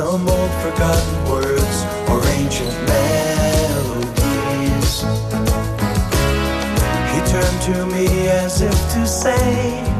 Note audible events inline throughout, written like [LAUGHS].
Some old forgotten words or ancient melodies. He turned to me as if to say,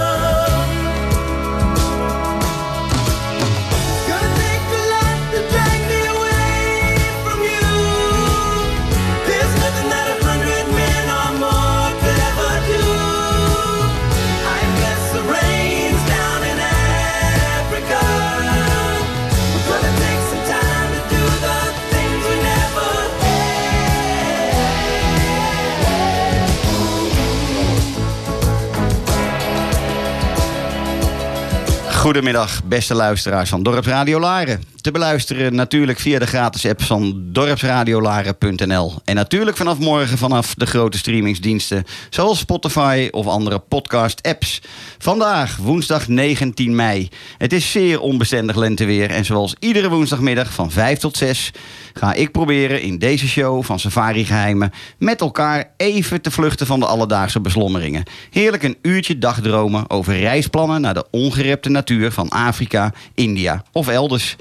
Goedemiddag, beste luisteraars van Dorpsradio Laren. Te beluisteren natuurlijk via de gratis app van dorpsradiolaren.nl. En natuurlijk vanaf morgen vanaf de grote streamingsdiensten zoals Spotify of andere podcast-apps. Vandaag, woensdag 19 mei. Het is zeer onbestendig lenteweer en zoals iedere woensdagmiddag van 5 tot 6 ga ik proberen in deze show van Safari Geheimen met elkaar even te vluchten van de alledaagse beslommeringen. Heerlijk een uurtje dagdromen over reisplannen naar de ongerepte natuur van Afrika, India of elders.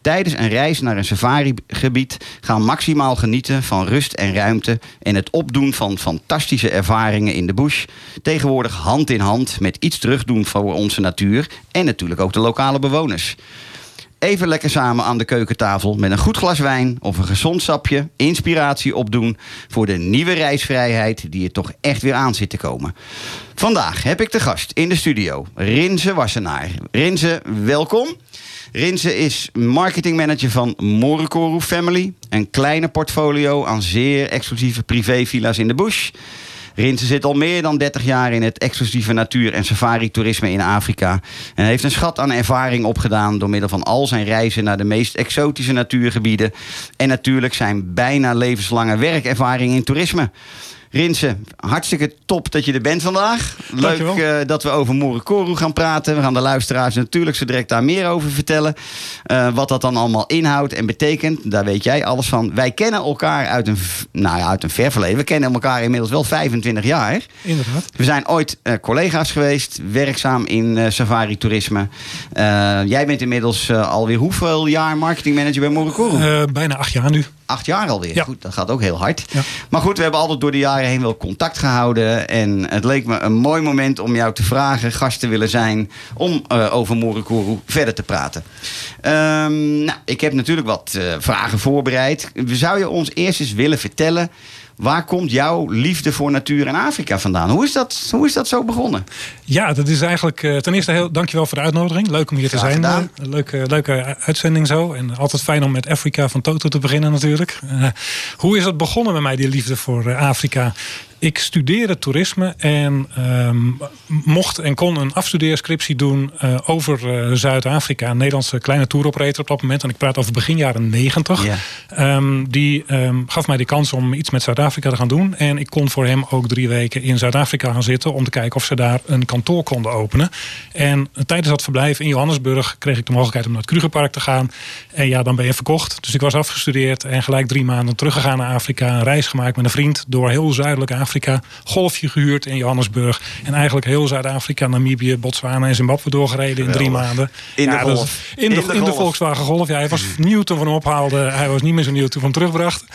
Tijdens een reis naar een safarigebied gaan maximaal genieten van rust en ruimte en het opdoen van fantastische ervaringen in de bush. Tegenwoordig hand in hand met iets terugdoen voor onze natuur en natuurlijk ook de lokale bewoners. Even lekker samen aan de keukentafel met een goed glas wijn of een gezond sapje. Inspiratie opdoen voor de nieuwe reisvrijheid die er toch echt weer aan zit te komen. Vandaag heb ik de gast in de studio, Rinze Wassenaar. Rinze, welkom. Rinze is marketingmanager van Morikoru Family. Een kleine portfolio aan zeer exclusieve privévilla's in de bush. Rinse zit al meer dan 30 jaar in het exclusieve natuur- en safari-toerisme in Afrika. En heeft een schat aan ervaring opgedaan door middel van al zijn reizen naar de meest exotische natuurgebieden. En natuurlijk zijn bijna levenslange werkervaring in toerisme. Rinse, hartstikke top dat je er bent vandaag. Leuk eh, dat we over Moerekoru gaan praten. We gaan de luisteraars natuurlijk zo direct daar meer over vertellen. Eh, wat dat dan allemaal inhoudt en betekent, daar weet jij alles van. Wij kennen elkaar uit een, nou ja, uit een ver verleden. We kennen elkaar inmiddels wel 25 jaar. Inderdaad. We zijn ooit eh, collega's geweest, werkzaam in safari-toerisme. Eh, jij bent inmiddels alweer hoeveel jaar marketingmanager bij? Eh, bijna acht jaar nu. Acht jaar alweer. Ja. Goed, dat gaat ook heel hard. Ja. Maar goed, we hebben altijd door de jaren heen wel contact gehouden. En het leek me een mooi moment om jou te vragen, gast te willen zijn, om eh, over Moerekoru verder te praten. Ehm, nou, ik heb natuurlijk wat eh, vragen voorbereid. Zou je ons eerst eens willen vertellen, waar komt jouw liefde voor natuur en Afrika vandaan? Hoe is dat, hoe is dat zo begonnen? Ja, dat is eigenlijk. eh, ten eerste heel dankjewel voor de uitnodiging. Leuk om hier te zijn. gedaan. Eh, leuke, leuke uitzending zo. En altijd fijn om met Afrika van Toto te beginnen natuurlijk. Eh, hoe is het begonnen met mij, die liefde voor Afrika? Ik studeerde toerisme en ehm, mocht en kon een afstudeerscriptie doen eh, over eh, Zuid-Afrika. Een Nederlandse kleine touroperator op dat moment. En ik praat over begin jaren negentig. Ja. Ehm, die ehm, gaf mij de kans om iets met Zuid-Afrika te gaan doen. En ik kon voor hem ook drie weken in Zuid-Afrika gaan zitten om te kijken of ze daar een kantoor konden openen. En tijdens dat verblijf in Johannesburg kreeg ik de mogelijkheid om naar het Krugerpark te gaan. En ja, dan ben je verkocht. Dus ik was afgestudeerd en gelijk drie maanden teruggegaan naar Afrika. Een reis gemaakt met een vriend door heel zuidelijk Afrika. Golfje gehuurd in Johannesburg. En eigenlijk heel Zuid-Afrika, Namibië, Botswana en Zimbabwe doorgereden in drie maanden. In de Ja, Golf. In de, In de in de Golf. Volkswagen Golf. Ja, hij was nieuw toen we hem ophaalden. Hij was niet meer zo nieuw toen we hem terugbrachten.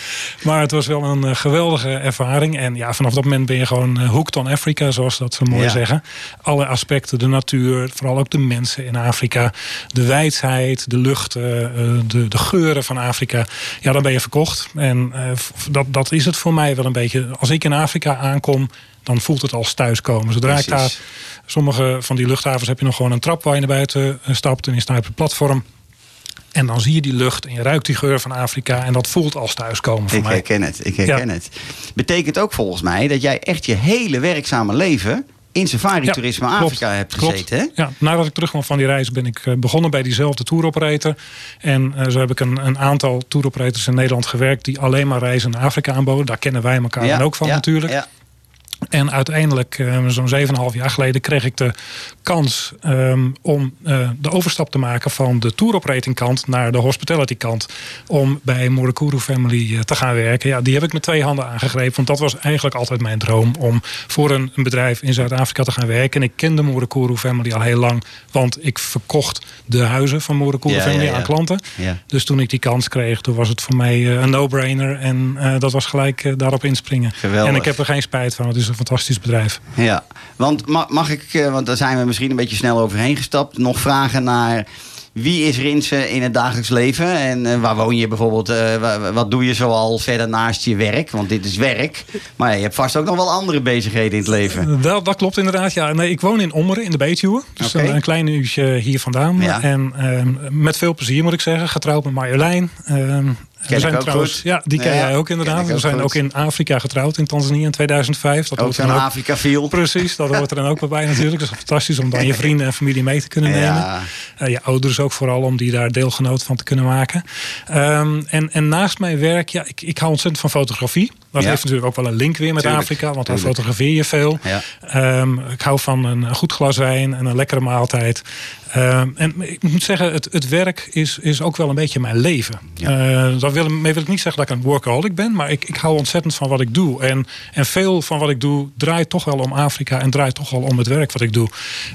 Maar het was wel een eh, geweldige ervaring. En ja, vanaf dat moment ben je gewoon eh, hooked on Africa, zoals dat zo mooi Ja. zeggen. Alle aspecten, de natuur, vooral ook de mensen in Afrika. De wijsheid, de lucht, eh, de, de geuren van Afrika. Ja, dan ben je verkocht. En dat, dat is het voor mij wel een beetje. Als ik in Afrika aankom, dan voelt het als thuiskomen. Zodra ik daar. Sommige van die luchthavens heb je nog gewoon een trap waar je naar buiten eh, stapt. En je staat op het platform. En dan zie je die lucht en je ruikt die geur van Afrika. En dat voelt als thuiskomen voor Ik mij. herken het, ik herken Ja. het. Betekent ook volgens mij dat jij echt je hele werkzame leven in safari-toerisme Ja, klopt. Afrika hebt Klopt. gezeten. Hè? Ja, nadat ik terugkwam van die reis ben ik eh, begonnen bij diezelfde touroperator. En eh, zo heb ik een, een aantal touroperators in Nederland gewerkt... die alleen maar reizen naar Afrika aanboden. Daar kennen wij elkaar dan ook van ja, natuurlijk. En uiteindelijk, eh, zo'n 7,5 jaar geleden, kreeg ik de kans ehm, om eh, de overstap te maken van de tour operating kant naar de hospitality kant. Om bij Morakuru Family eh, te gaan werken. Ja, die heb ik met twee handen aangegrepen. Want dat was eigenlijk altijd mijn droom om voor een, een bedrijf in Zuid-Afrika te gaan werken. En ik kende Morakuru Family al heel lang. Want ik verkocht de huizen van Morakuru Ja, Family ja, ja. aan klanten. Dus toen ik die kans kreeg, toen was het voor mij eh, een no-brainer. En dat was gelijk daarop inspringen. Geweldig. En ik heb er geen spijt van. Het is een fantastisch bedrijf. Ja, want ma- mag ik, eh, want daar zijn we misschien een beetje snel overheen gestapt, nog vragen naar wie is Rinse in het dagelijks leven en eh, waar woon je bijvoorbeeld, eh, wa- wat doe je zoal verder naast je werk, want dit is werk, maar je hebt vast ook nog wel andere bezigheden in het leven. Dat, dat klopt inderdaad. Ja, nee, ik woon in Ommeren in de Betuwe. Dus een, een klein uurtje hier vandaan. Ja. En ehm, met veel plezier moet ik zeggen. Getrouwd met Marjolein. Ehm, Ken ik ook trouwens, goed. Ja, die ken Ja, jij ook inderdaad. We zijn goed. ook in Afrika getrouwd in Tanzania in 2005. Dat Ook zo'n ook- Afrika viel. Precies, dat hoort er dan ook wel bij natuurlijk. Dat is fantastisch om dan je vrienden en familie mee te kunnen nemen. Ja. Eh, je ouders ook vooral om die daar deelgenoot van te kunnen maken. Ehm, en, en naast mijn werk, ja, ik, ik hou ontzettend van fotografie. Dat Ja. heeft natuurlijk ook wel een link weer met Tuurlijk, Afrika, want daar fotografeer je veel. Ja. Ehm, ik hou van een goed glas wijn en een lekkere maaltijd. Ehm, en ik moet zeggen, het, het werk is, is ook wel een beetje mijn leven. Ja. Eh, dat wil, mee wil ik niet zeggen dat ik een workaholic ben, maar ik, ik hou ontzettend van wat ik doe. En, en veel van wat ik doe draait toch wel om Afrika en draait toch wel om het werk wat ik doe.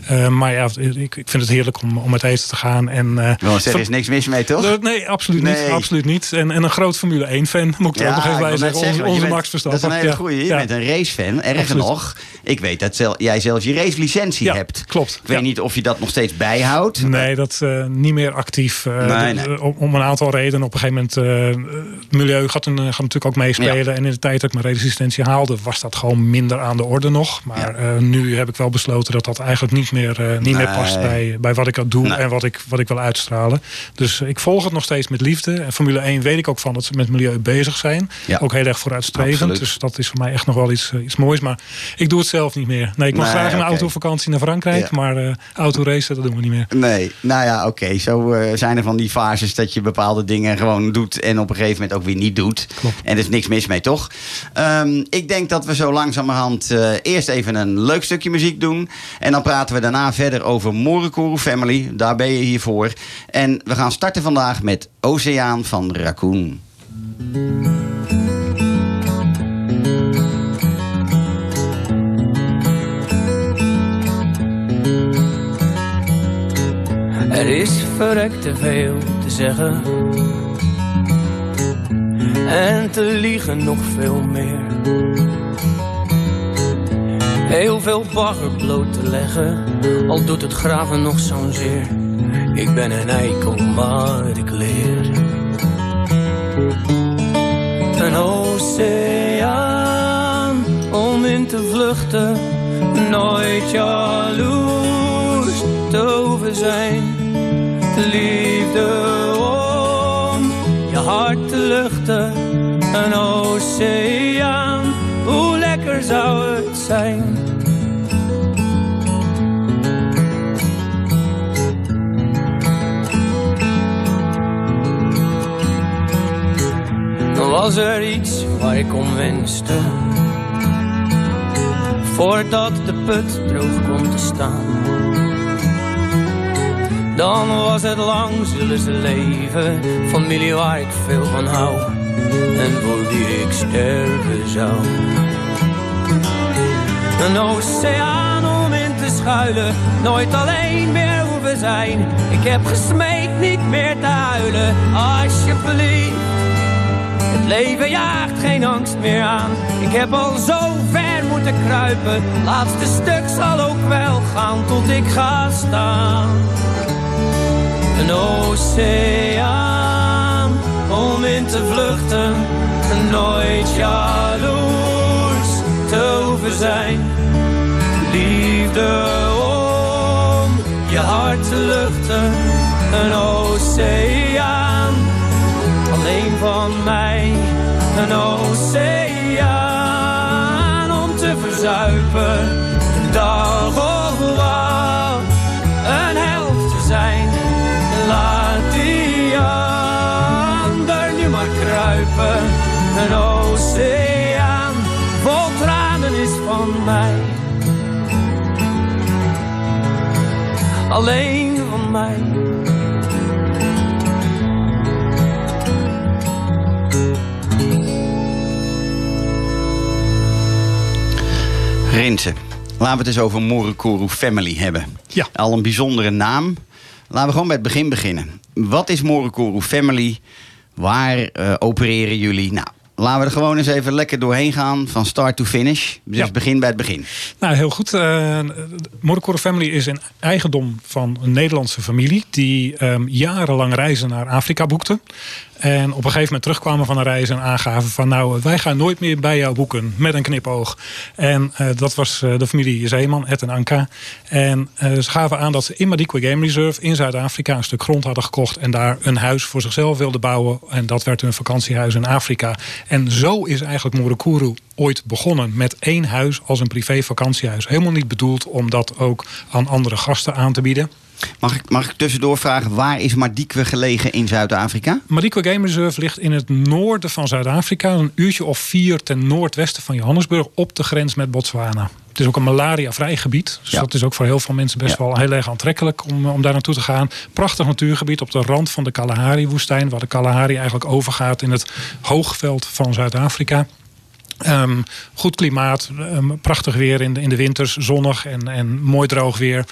Eh, maar ja, ik, ik vind het heerlijk om, om met eten te gaan. En, eh, er is niks mis mee, toch? Nee, absoluut niet. Absoluut niet. En, en een groot Formule 1 fan, moet ik er ook nog even bij zeggen. Onze, onze Max Verstappen. Dat is een hele Ja. goeie. Je Ja. bent een racefan. Erger nog, ik weet dat zel- jij zelfs je racelicentie Ja, hebt. klopt. Ik weet Ja. niet of je dat nog steeds bijhoudt. Nee, dat eh, niet meer actief. eh, Nee, de- nee. Om, een aantal redenen. Op een gegeven moment, eh, het milieu gaat, een, gaat natuurlijk ook meespelen. En in de tijd dat ik mijn resistentie haalde, was dat gewoon minder aan de orde nog. Maar nu heb ik wel besloten dat dat eigenlijk niet meer, niet meer past bij, bij wat ik aan doe en wat ik, wat ik wil uitstralen. Dus ik volg het nog steeds met liefde. En Formule 1 weet ik ook van dat ze met milieu bezig zijn. Ook heel erg vooruitstrevend Absoluut. Dus dat is voor mij echt nog wel iets, eh, iets moois. Maar ik doe het zelf niet meer. Nee, ik mag Nee, graag in mijn oké. autovakantie naar Frankrijk. Ja. Maar eh autoracen, dat doen we niet meer. Nee, nou ja, oké. Zo eh, zijn er van die fases dat je bepaalde dingen gewoon doet en op een gegeven moment ook weer niet doet. Klopt. En er is niks mis mee, toch? Ehm, ik denk dat we zo langzamerhand eerst even een leuk stukje muziek doen. En dan praten we daarna verder over Morekuru Family. Daar ben je hier voor. En we gaan starten vandaag met Oceaan van Raccoon. Er is verrekt te veel te zeggen. En te liegen nog veel meer. Heel veel bagger bloot te leggen. Al doet het graven nog zo'n zeer. Ik ben een eikel, maar ik leer. Een oceaan om in te vluchten. Nooit jaloers te over zijn. De liefde om je hart te luchten. Een oceaan, hoe lekker zou het zijn. Was er iets waar ik om wenste. Voordat de put droog komt te staan. Dan was het lang zullen ze leven. Familie waar ik veel van hou. En voor wie ik sterven zou. Een oceaan om in te schuilen. Nooit alleen meer hoeven zijn. Ik heb gesmeekt niet meer te huilen. Alsjeblieft. Het leven jaagt geen angst meer aan. Ik heb al zo ver moeten kruipen. Laatste stuk zal ook wel gaan tot ik ga staan. Een oceaan om in te vluchten. Nooit jaloers te hoeven zijn. Liefde om je hart te luchten. Een oceaan alleen van mij. Een oceaan Alleen van mij. Rinsen. Laten we het eens over Morekuru Family hebben. Ja. Al een bijzondere naam. Laten we gewoon bij het begin beginnen. Wat is Morekuru Family? Waar eh, opereren jullie? Nou, laten we er gewoon eens even lekker doorheen gaan. Van start to finish. Dus Ja. begin bij het begin. Nou, heel goed. Uh, Morekore Family is een eigendom van een Nederlandse familie... die ehm, jarenlang reizen naar Afrika boekte. En op een gegeven moment terugkwamen van een reis en aangaven van... nou, wij gaan nooit meer bij jou boeken, met een knipoog. En eh, dat was eh, de familie Zeeman, Ed en Anka. En eh, ze gaven aan dat ze in Madikwe Game Reserve in Zuid-Afrika... een stuk grond hadden gekocht en daar een huis voor zichzelf wilden bouwen. En dat werd hun vakantiehuis in Afrika. En zo is eigenlijk Morekuru ooit begonnen met één huis als een privé vakantiehuis. Helemaal niet bedoeld om dat ook aan andere gasten aan te bieden. Mag ik, mag ik tussendoor vragen, waar is Madikwe gelegen in Zuid-Afrika? Madikwe Game Reserve ligt in het noorden van Zuid-Afrika. Een uurtje of vier ten noordwesten van Johannesburg op de grens met Botswana. Het is ook een malaria-vrij gebied. Dus Ja. dat is ook voor heel veel mensen best Ja. wel heel erg aantrekkelijk om, om daar naartoe te gaan. Prachtig natuurgebied op de rand van de Kalahari-woestijn. Waar de Kalahari eigenlijk overgaat in het hoogveld van Zuid-Afrika. Ehm, goed klimaat, ehm, prachtig weer in de, in de winters, zonnig en, en mooi droog weer.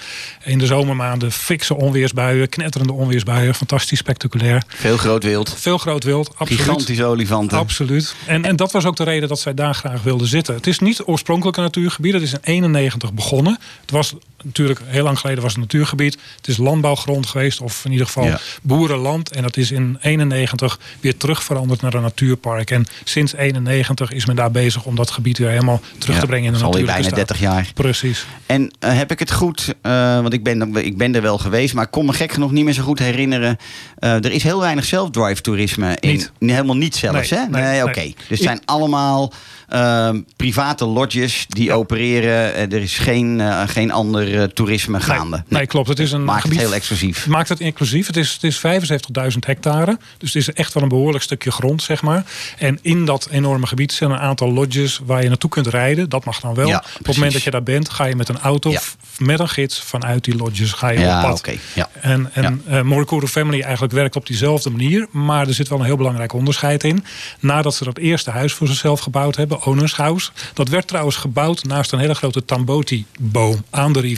In de zomermaanden fikse onweersbuien, knetterende onweersbuien, fantastisch spectaculair. Veel groot wild. Veel groot wild, absoluut. Gigantische olifanten. Absoluut. En, en dat was ook de reden dat zij daar graag wilden zitten. Het is niet oorspronkelijk een natuurgebied. Het is in 91 begonnen. Het was natuurlijk heel lang geleden was het natuurgebied. Het is landbouwgrond geweest, of in ieder geval Ja. boerenland. En dat is in 91 weer terug veranderd naar een natuurpark. En sinds 91 is men daar bezig om dat gebied weer helemaal terug Ja, te brengen in de natuurlijke bijna staat. 30 jaar. Precies. En eh, heb ik het goed, eh, want ik ben, ik ben er wel geweest, maar ik kon me gek genoeg niet meer zo goed herinneren. Eh, er is heel weinig self-drive toerisme. In, Niet. Helemaal niet zelfs, Nee, hè? nee, Nee, nee. oké. Dus het zijn allemaal private lodges die opereren. Er is geen, geen ander toerisme gaande. Nee, nee, klopt. Het is een Maakt gebied, het heel exclusief. Maakt het inclusief. Het is, het is 75.000 hectare. Dus het is echt wel een behoorlijk stukje grond, zeg maar. En in dat enorme gebied zijn een aantal lodges waar je naartoe kunt rijden. Dat mag dan wel. Ja, Op het moment dat je daar bent, ga je met een auto Ja. met een gids vanuit die lodges ga je Ja, op pad. oké, ja. En, en eh, Morikoro Family eigenlijk werkt op diezelfde manier. Maar er zit wel een heel belangrijk onderscheid in. Nadat ze dat eerste huis voor zichzelf gebouwd hebben, Owners House. Dat werd trouwens gebouwd naast een hele grote Tamboti-boom aan de rivier.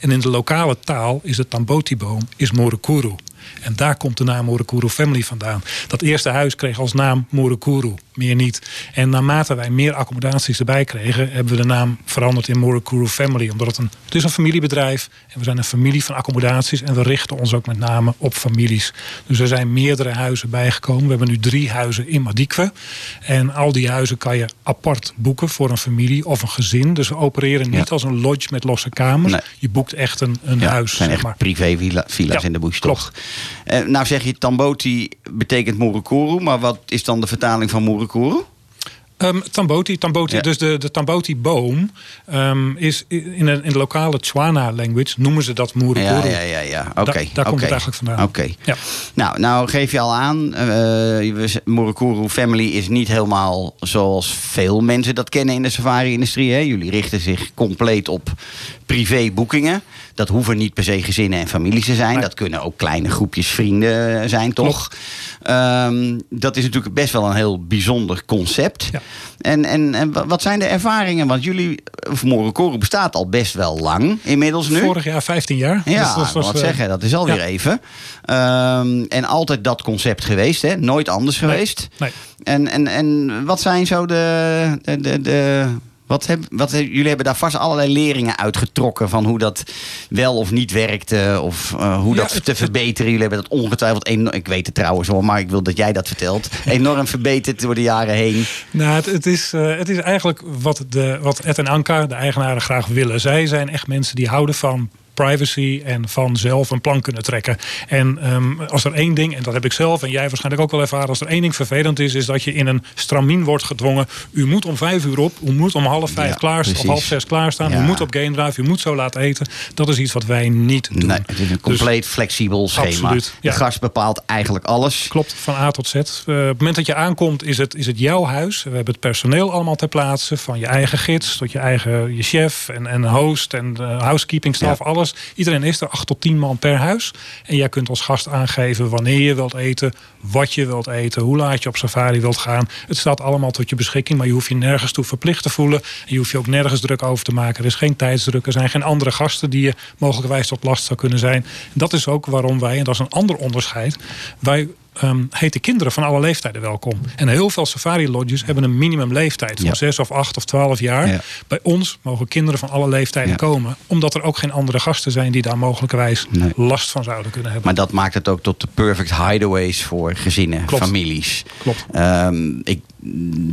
En in de lokale taal is de Tamboti-boom is Morikoro. En daar komt de naam Morikoro Family vandaan. Dat eerste huis kreeg als naam Morikoro, meer niet. En naarmate wij meer accommodaties erbij kregen, hebben we de naam veranderd in Morikoro Family. Omdat het een, het is een familiebedrijf en we zijn een familie van accommodaties. En we richten ons ook met name op families. Dus er zijn meerdere huizen bijgekomen. We hebben nu drie huizen in Madikwe. En al die huizen kan je apart boeken voor een familie of een gezin. Dus we opereren niet Ja. als een lodge met losse kamers. Nee. Je boekt echt een, een Ja, huis. het zijn zeg echt maar. privé villa- villa's Ja, in de bush, klopt. toch? Eh, nou zeg je Tamboti betekent Murukuru, maar wat is dan de vertaling van Murukuru? Ehm, Tamboti, Tamboti Ja. dus de, de Tamboti-boom ehm, is in de, in de lokale Tswana-language noemen ze dat Murukuru. Ja, ja, ja, ja. Oké. Da- daar komt het eigenlijk vandaan. Oké. Ja. Nou, nou geef je al aan, eh we- Murukuru Family is niet helemaal zoals veel mensen dat kennen in de safari-industrie. Jullie richten zich compleet op privéboekingen. Dat hoeven niet per se gezinnen en families te zijn. Dat kunnen ook kleine groepjes vrienden zijn, toch? Ehm, dat is natuurlijk best wel een heel bijzonder concept. Ja. En, en, en wa- wat zijn de ervaringen? Want jullie, of Murukuru bestaat al best wel lang inmiddels nu. Vorig jaar 15 jaar. Ja, Dus dat was, wat eh, zeggen, dat is alweer ja. even. Ehm, en altijd dat concept geweest, hè? nooit anders Nee, geweest. nee. En, en, en wat zijn zo de. de, de, de- wat heb, wat, jullie hebben daar vast allerlei leringen uitgetrokken van hoe dat wel of niet werkte. Of eh, hoe Ja, dat het- te verbeteren. Jullie hebben dat ongetwijfeld enorm. Ik weet het trouwens hoor, maar ik wil dat jij dat vertelt. [LAUGHS] Enorm verbeterd door de jaren heen. Nou, het, het, is, eh, het is eigenlijk wat, de, wat Ed en Anka, de eigenaren, graag willen. Zij zijn echt mensen die houden van privacy en van zelf een plan kunnen trekken. En ehm, als er één ding, en dat heb ik zelf en jij waarschijnlijk ook wel ervaren, als er één ding vervelend is, is dat je in een stramien wordt gedwongen. U moet om vijf uur op, u moet om half vijf Ja, klaar, of half zes klaarstaan, Ja. u moet op game drive, u moet zo laat eten. Dat is iets wat wij niet doen. Nee, het is een compleet flexibel schema. Absoluut, ja. De gast bepaalt eigenlijk alles. Klopt, van A tot Z. Eh, op het moment dat je aankomt, is het, is het jouw huis. We hebben het personeel allemaal ter plaatse. Van je eigen gids tot je eigen je chef en, en host en de housekeeping staff, Ja. Iedereen is er, acht tot tien man per huis. En jij kunt als gast aangeven wanneer je wilt eten, wat je wilt eten, hoe laat je op safari wilt gaan. Het staat allemaal tot je beschikking, maar je hoeft je nergens toe verplicht te voelen. En je hoeft je ook nergens druk over te maken. Er is geen tijdsdruk, er zijn geen andere gasten die je mogelijkwijs tot last zou kunnen zijn. Dat is ook waarom wij, en dat is een ander onderscheid, wij ehm heten kinderen van alle leeftijden welkom. En heel veel safari-lodges hebben een minimumleeftijd van Ja. 6 of 8 of 12 jaar. Ja. Bij ons mogen kinderen van alle leeftijden komen, omdat er ook geen andere gasten zijn die daar mogelijkerwijs Nee. last van zouden kunnen hebben. Maar dat maakt het ook tot de perfect hideaways voor gezinnen, Klopt. families. Klopt. Ehm, ik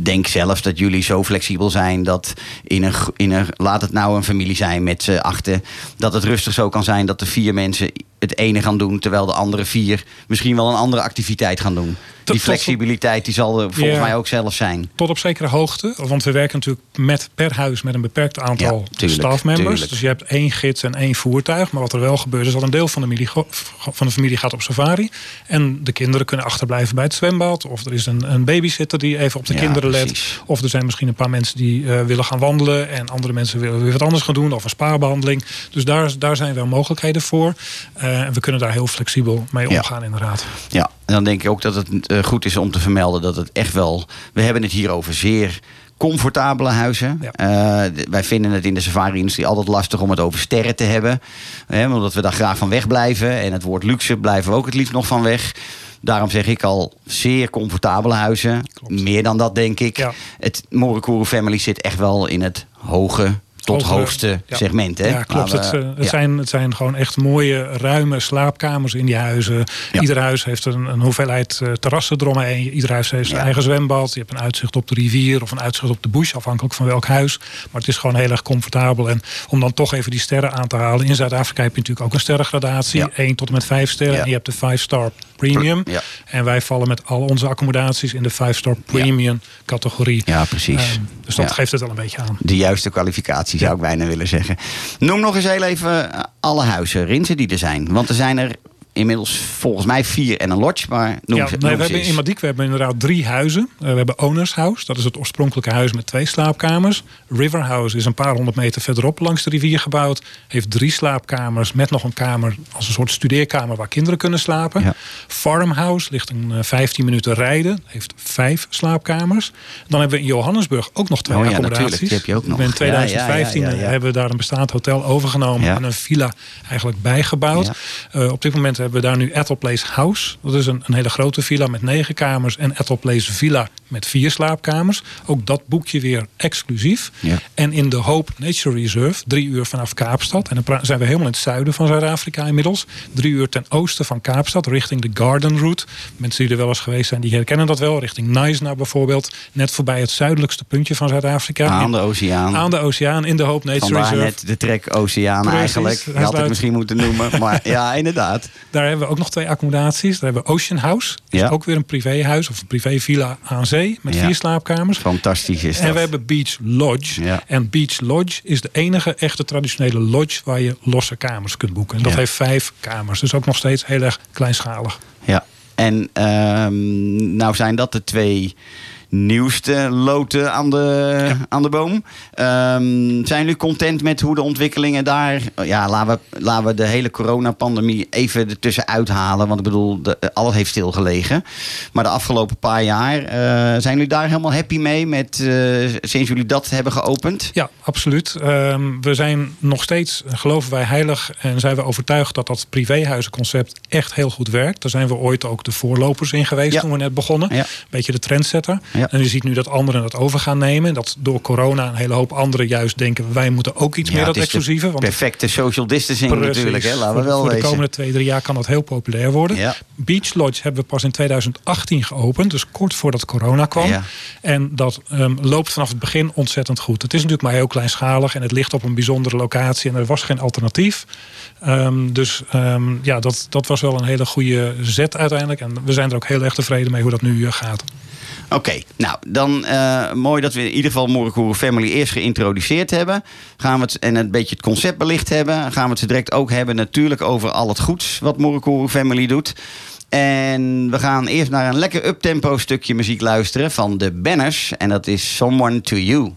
denk zelf dat jullie zo flexibel zijn dat in een, in een laat het nou een familie zijn met z'n achten, dat het rustig zo kan zijn dat de vier mensen het ene gaan doen, terwijl de andere vier misschien wel een andere activiteit gaan doen. Die flexibiliteit die zal er volgens Ja. mij ook zelf zijn. Tot op zekere hoogte. Want we werken natuurlijk met per huis met een beperkt aantal Ja, stafmembers. Dus je hebt één gids en één voertuig. Maar wat er wel gebeurt is dat een deel van de, familie, van de familie gaat op safari. En de kinderen kunnen achterblijven bij het zwembad. Of er is een, een babysitter die even op de Ja, kinderen let. precies. Of er zijn misschien een paar mensen die eh, willen gaan wandelen. En andere mensen willen weer wat anders gaan doen. Of een spaarbehandeling. Dus daar, daar zijn wel mogelijkheden voor. Eh, en we kunnen daar heel flexibel mee Ja. omgaan inderdaad. Ja, en dan denk ik ook dat het eh, goed is om te vermelden dat het echt wel. We hebben het hier over zeer comfortabele huizen. Ja. Wij vinden het in de safari-industrie altijd lastig om het over sterren te hebben. Hè, omdat we daar graag van wegblijven. En het woord luxe blijven we ook het liefst nog van weg. Daarom zeg ik al zeer comfortabele huizen. Klopt. Meer dan dat, denk ik. Ja. Het Morikuru Family zit echt wel in het hoge tot hoogste ja. segment. Hè? Ja, klopt. Het, eh, het, ja. zijn, het zijn gewoon echt mooie, ruime slaapkamers in die huizen. Ja. Ieder huis heeft een, een hoeveelheid eh, terrassen eromheen. Ieder huis heeft zijn eigen zwembad. Je hebt een uitzicht op de rivier of een uitzicht op de bush, afhankelijk van welk huis. Maar het is gewoon heel erg comfortabel. En om dan toch even die sterren aan te halen. In Zuid-Afrika heb je natuurlijk ook een sterrengradatie. Ja. 1 tot en met 5 sterren. En je hebt de 5-star premium. Ja. En wij vallen met al onze accommodaties in de 5-star premium categorie. Ja, precies. Ehm, dus dat Ja. geeft het wel een beetje aan. De juiste kwalificatie zou ik bijna willen zeggen. Noem nog eens heel even eh, alle huizen, Rinsen die er zijn. Want er zijn er inmiddels volgens mij vier en een lodge. Maar noem Ja, ze, nee, noem we hebben in Madiek we hebben inderdaad drie huizen. Eh, we hebben Owners House, dat is het oorspronkelijke huis met twee slaapkamers. River House is een paar honderd meter verderop langs de rivier gebouwd. Heeft drie slaapkamers met nog een kamer als een soort studeerkamer waar kinderen kunnen slapen. Ja. Farmhouse ligt een eh, 15 minuten rijden, heeft vijf slaapkamers. Dan hebben we in Johannesburg ook nog twee Oh ja, accommodaties. heb je ook nog. In Ja, 2015 ja, ja, ja, ja. hebben we daar een bestaand hotel overgenomen en een villa eigenlijk bijgebouwd. Eh, op dit moment hebben we daar nu Ethel Place House. Dat is een, een hele grote villa met negen kamers. En Ethel Place Villa met vier slaapkamers. Ook dat boek je weer exclusief. Ja. En in de Hope Nature Reserve, drie uur vanaf Kaapstad. En dan zijn we helemaal in het zuiden van Zuid-Afrika inmiddels. Drie uur ten oosten van Kaapstad, richting de Garden Route. Mensen die er wel eens geweest zijn, die herkennen dat wel. Richting Naisna bijvoorbeeld. Net voorbij het zuidelijkste puntje van Zuid-Afrika. Aan de oceaan. aan de oceaan in de Hope Nature Vandaar Reserve. net de trek Oceaan Precies, eigenlijk. Je had het misschien moeten noemen. Maar [LAUGHS] ja, inderdaad. Daar hebben we ook nog twee accommodaties. Daar hebben we Ocean House. Dat Ja. is ook weer een privéhuis of een privévilla aan zee. Met Ja. vier slaapkamers. Fantastisch is dat. En we hebben Beach Lodge. Ja. En Beach Lodge is de enige echte traditionele lodge waar je losse kamers kunt boeken. En dat heeft vijf kamers. Dus ook nog steeds heel erg kleinschalig. Ja. En ehm, nou zijn dat de twee nieuwste loten aan de, aan de boom. Ehm, zijn jullie content met hoe de ontwikkelingen daar... Ja, laten we, laten we de hele coronapandemie even ertussen uithalen. Want ik bedoel, de, alles heeft stilgelegen. Maar de afgelopen paar jaar, eh, zijn jullie daar helemaal happy mee... Met, eh, sinds jullie dat hebben geopend? Ja, absoluut. Ehm, we zijn nog steeds, geloven wij heilig en zijn we overtuigd dat dat privéhuizenconcept echt heel goed werkt. Daar zijn we ooit ook de voorlopers in geweest Ja. toen we net begonnen. Ja. Beetje de trendsetter. Ja. En je ziet nu dat anderen dat over gaan nemen. Dat door corona een hele hoop anderen juist denken... wij moeten ook iets Ja, meer dat de exclusieve. Want Perfecte social distancing Precies. natuurlijk, hè? laten we voor, wel voor de wezen. komende twee, drie jaar kan dat heel populair worden. Ja. Beach Lodge hebben we pas in 2018 geopend. Dus kort voordat corona kwam. En dat ehm, loopt vanaf het begin ontzettend goed. Het is natuurlijk maar heel kleinschalig. En het ligt op een bijzondere locatie. En er was geen alternatief. Ehm, dus ehm, ja, dat, dat was wel een hele goede zet uiteindelijk. En we zijn er ook heel erg tevreden mee hoe dat nu eh, gaat. Oké, nou dan eh, mooi dat we in ieder geval Morikuru Family eerst geïntroduceerd hebben. Gaan we het en een beetje het concept belicht hebben. Gaan we het zo direct ook hebben natuurlijk over al het goeds wat Morikuru Family doet. En we gaan eerst naar een lekker uptempo stukje muziek luisteren van de Banners. En dat is Someone to You.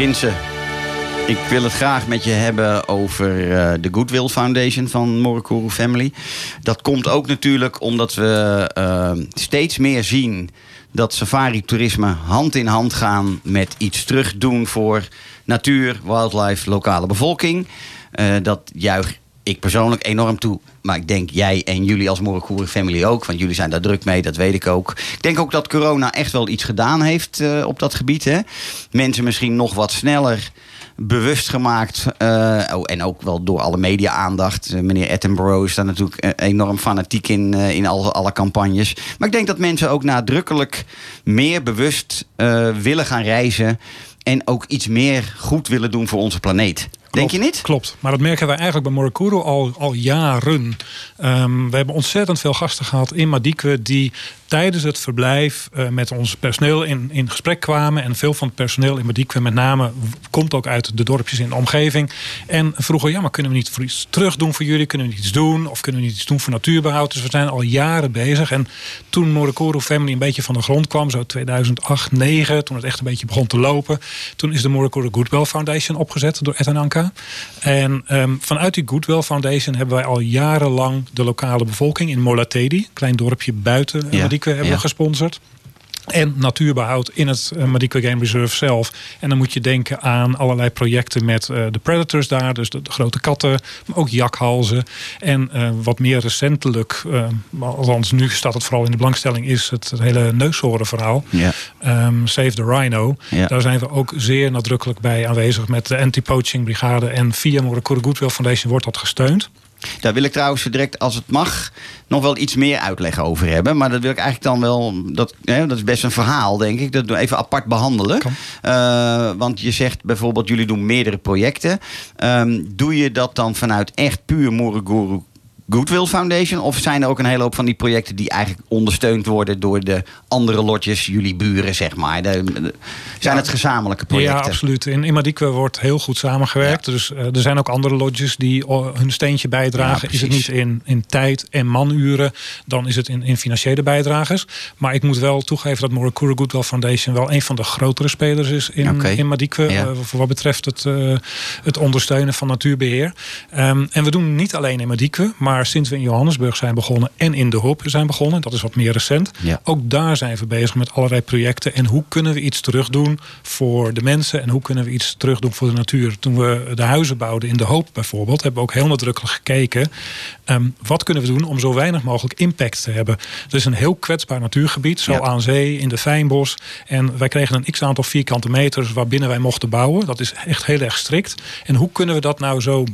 You. Rinse, ik wil het graag met je hebben over eh, de Goodwill Foundation van Morikuru Family. Dat komt ook natuurlijk omdat we eh, steeds meer zien dat safari-toerisme hand in hand gaan met iets terugdoen voor natuur, wildlife, lokale bevolking. Eh, dat juich ik persoonlijk enorm toe. Maar ik denk jij en jullie als Morikuru Family ook. Want jullie zijn daar druk mee, dat weet ik ook. Ik denk ook dat corona echt wel iets gedaan heeft eh, op dat gebied. Hè? Mensen misschien nog wat sneller bewust gemaakt. eh, oh, en ook wel door alle media-aandacht. Eh, meneer Attenborough is daar natuurlijk enorm fanatiek in, in alle, alle campagnes. Maar ik denk dat mensen ook nadrukkelijk meer bewust willen gaan reizen. En ook iets meer goed willen doen voor onze planeet. Denk je niet? Klopt. Maar dat merken wij eigenlijk bij Morikuru al, al jaren. Ehm, we hebben ontzettend veel gasten gehad in Madikwe die tijdens het verblijf eh, met ons personeel in, in gesprek kwamen. En veel van het personeel in Madikwe met name komt ook uit de dorpjes in de omgeving. En vroegen, ja, maar kunnen we niet voor iets terug doen voor jullie? Kunnen we niet iets doen? Of kunnen we niet iets doen voor natuurbehoud? Dus we zijn al jaren bezig. En toen Morikuru Family een beetje van de grond kwam, zo 2008, 2009, toen het echt een beetje begon te lopen. Toen is de Morikuru Goodwill Foundation opgezet door Ed en Anka. En ehm, vanuit die Goodwill Foundation hebben wij al jarenlang de lokale bevolking in Molatedi, een klein dorpje buiten Ja, hebben we gesponsord. En natuurbehoud in het uh, Madikwe Game Reserve zelf. En dan moet je denken aan allerlei projecten met eh, de predators daar. Dus de, de grote katten, maar ook jakhalzen. En eh, wat meer recentelijk, eh, althans nu staat het vooral in de belangstelling... is het, hele neushoornverhaal. Ja. Ehm, Save the Rhino. Ja. Daar zijn we ook zeer nadrukkelijk bij aanwezig met de anti-poaching brigade. En via Morikuru Goodwill Foundation wordt dat gesteund. Daar wil ik trouwens direct, als het mag, nog wel iets meer uitleg over hebben. Maar dat wil ik eigenlijk dan wel. Dat, hè, dat is best een verhaal, denk ik. Dat even apart behandelen. Eh, want je zegt bijvoorbeeld, jullie doen meerdere projecten. Ehm, doe je dat dan vanuit echt puur Moriguru Goodwill Foundation? Of zijn er ook een hele hoop van die projecten die eigenlijk ondersteund worden door de andere lotjes, jullie buren, zeg maar? De, de- zijn het gezamenlijke projecten? Ja, absoluut. In, in Madikwe wordt heel goed samengewerkt. Dus eh, er zijn ook andere lodges die oh, hun steentje bijdragen. Ja, is het niet in, in tijd en manuren, dan is het in, in financiële bijdrages. Maar ik moet wel toegeven dat Morikuru Goodwill Foundation wel een van de grotere spelers is in, Oké. in Madikwe. Eh, voor wat betreft het, eh, het ondersteunen van natuurbeheer. Ehm, en we doen niet alleen in Madikwe, maar sinds we in Johannesburg zijn begonnen en in De Hoop zijn begonnen, dat is wat meer recent. Ja. Ook daar zijn we bezig met allerlei projecten. En hoe kunnen we iets terugdoen voor de mensen en hoe kunnen we iets terugdoen voor de natuur? Toen we de huizen bouwden in De Hoop bijvoorbeeld, hebben we ook heel nadrukkelijk gekeken. ehm, wat kunnen we doen om zo weinig mogelijk impact te hebben? Het is een heel kwetsbaar natuurgebied, zo Ja. aan zee, in de Fijnbos. En wij kregen een x aantal vierkante meters waarbinnen wij mochten bouwen. Dat is echt heel erg strikt. En hoe kunnen we dat nou zo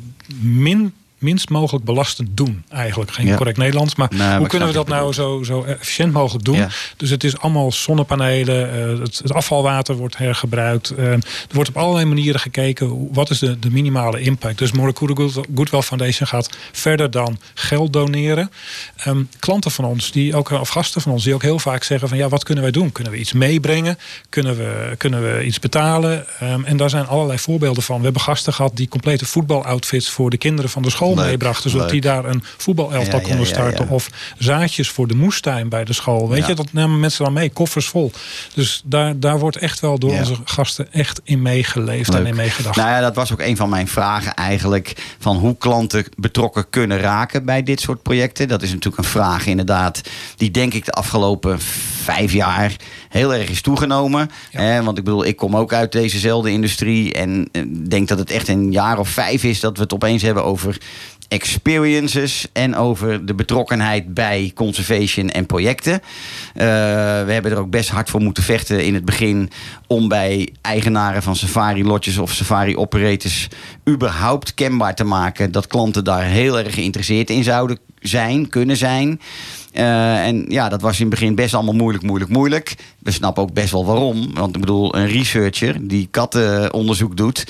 min minst mogelijk belastend doen. Eigenlijk geen Ja. correct Nederlands. Maar hoe kunnen we dat nou zo, zo efficiënt mogelijk doen? Ja. Dus het is allemaal zonnepanelen. eh, het, het afvalwater wordt hergebruikt. eh, er wordt op allerlei manieren gekeken. Wat is de, de minimale impact? Dus Morakura Good- Goodwill Foundation gaat verder dan geld doneren. Ehm, klanten van ons, die ook, of gasten van ons, die ook heel vaak zeggen van ja, wat kunnen wij doen? Kunnen we iets meebrengen? Kunnen we, kunnen we iets betalen? Ehm, en daar zijn allerlei voorbeelden van. We hebben gasten gehad die complete voetbaloutfits voor de kinderen van de school Leuk, meebrachten. Zodat leuk. die daar een voetbalelftal Ja, konden starten. Of zaadjes voor de moestuin bij de school. Weet je, dat namen mensen dan mee, koffers vol. Dus daar, daar wordt echt wel door onze gasten echt in meegeleefd en in meegedacht. Nou ja, dat was ook een van mijn vragen eigenlijk. Van hoe klanten betrokken kunnen raken bij dit soort projecten. Dat is natuurlijk een vraag inderdaad. Die denk ik de afgelopen vijf jaar heel erg is toegenomen. Ja. Hè, want ik bedoel, ik kom ook uit dezezelfde industrie. En eh, denk dat het echt een jaar of vijf is dat we het opeens hebben over experiences en over de betrokkenheid bij conservation en projecten. Eh, we hebben er ook best hard voor moeten vechten in het begin om bij eigenaren van safari lotjes of safari operators überhaupt kenbaar te maken dat klanten daar heel erg geïnteresseerd in zouden zijn, kunnen zijn. Eh, en ja, dat was in het begin best allemaal moeilijk, moeilijk, moeilijk. We snappen ook best wel waarom. Want ik bedoel, een researcher die kattenonderzoek doet.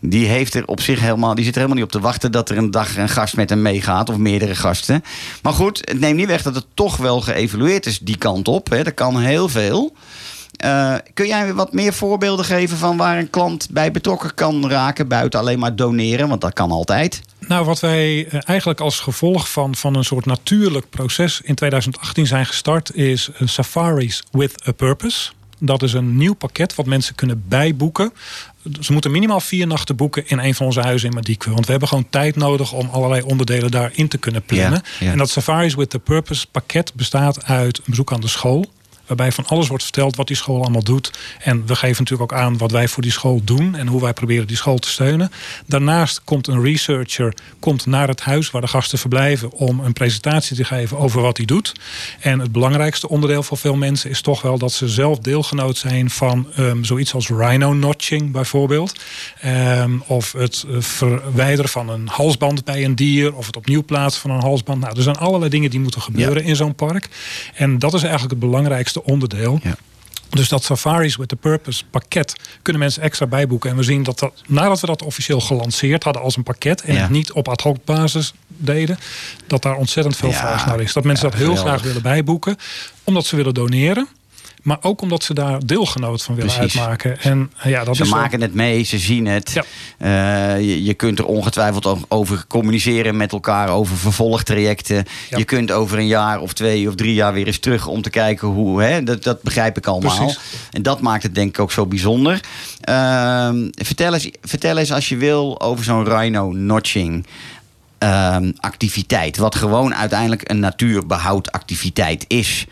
Die, heeft er op zich helemaal, die zit er helemaal niet op te wachten dat er een dag een gast met hem meegaat. Of meerdere gasten. Maar goed, het neemt niet weg dat het toch wel geëvalueerd is die kant op. Hè. Dat kan heel veel. Eh, kun jij wat meer voorbeelden geven van waar een klant bij betrokken kan raken? Buiten alleen maar doneren, want dat kan altijd. Nou, wat wij eh, eigenlijk als gevolg van, van een soort natuurlijk proces in 2018 zijn gestart, is eh, Safaris with a Purpose. Dat is een nieuw pakket wat mensen kunnen bijboeken. Ze moeten minimaal vier nachten boeken in een van onze huizen in Madikwe. Want we hebben gewoon tijd nodig om allerlei onderdelen daarin te kunnen plannen. En dat Safaris with a Purpose pakket bestaat uit een bezoek aan de school. Waarbij van alles wordt verteld wat die school allemaal doet. En we geven natuurlijk ook aan wat wij voor die school doen. En hoe wij proberen die school te steunen. Daarnaast komt een researcher komt naar het huis waar de gasten verblijven. Om een presentatie te geven over wat hij doet. En het belangrijkste onderdeel voor veel mensen is toch wel dat ze zelf deelgenoot zijn van ehm, zoiets als rhino notching bijvoorbeeld. Ehm, of het eh, verwijderen van een halsband bij een dier. Of het opnieuw plaatsen van een halsband. Nou, er zijn allerlei dingen die moeten gebeuren in zo'n park. En dat is eigenlijk het belangrijkste onderdeel. Ja. Dus dat Safaris with the Purpose pakket kunnen mensen extra bijboeken. En we zien dat, dat nadat we dat officieel gelanceerd hadden als een pakket... en Ja. het niet op ad hoc basis deden... dat daar ontzettend veel Ja. vraag naar is. Dat mensen dat heel graag willen bijboeken. Omdat ze willen doneren. Maar ook omdat ze daar deelgenoot van willen Precies. uitmaken. En eh, ja, dat Ze is wel- maken het mee, ze zien het. Ja. Eh, je, je kunt er ongetwijfeld over communiceren met elkaar, over vervolgtrajecten. Ja. Je kunt over een jaar of twee of drie jaar weer eens terug om te kijken hoe. Hè, dat, dat begrijp ik allemaal. Precies. En dat maakt het denk ik ook zo bijzonder. Ehm, vertel, eens, vertel eens als je wil over zo'n rhino notching. ehm, activiteit. Wat gewoon uiteindelijk een natuurbehoudactiviteit is.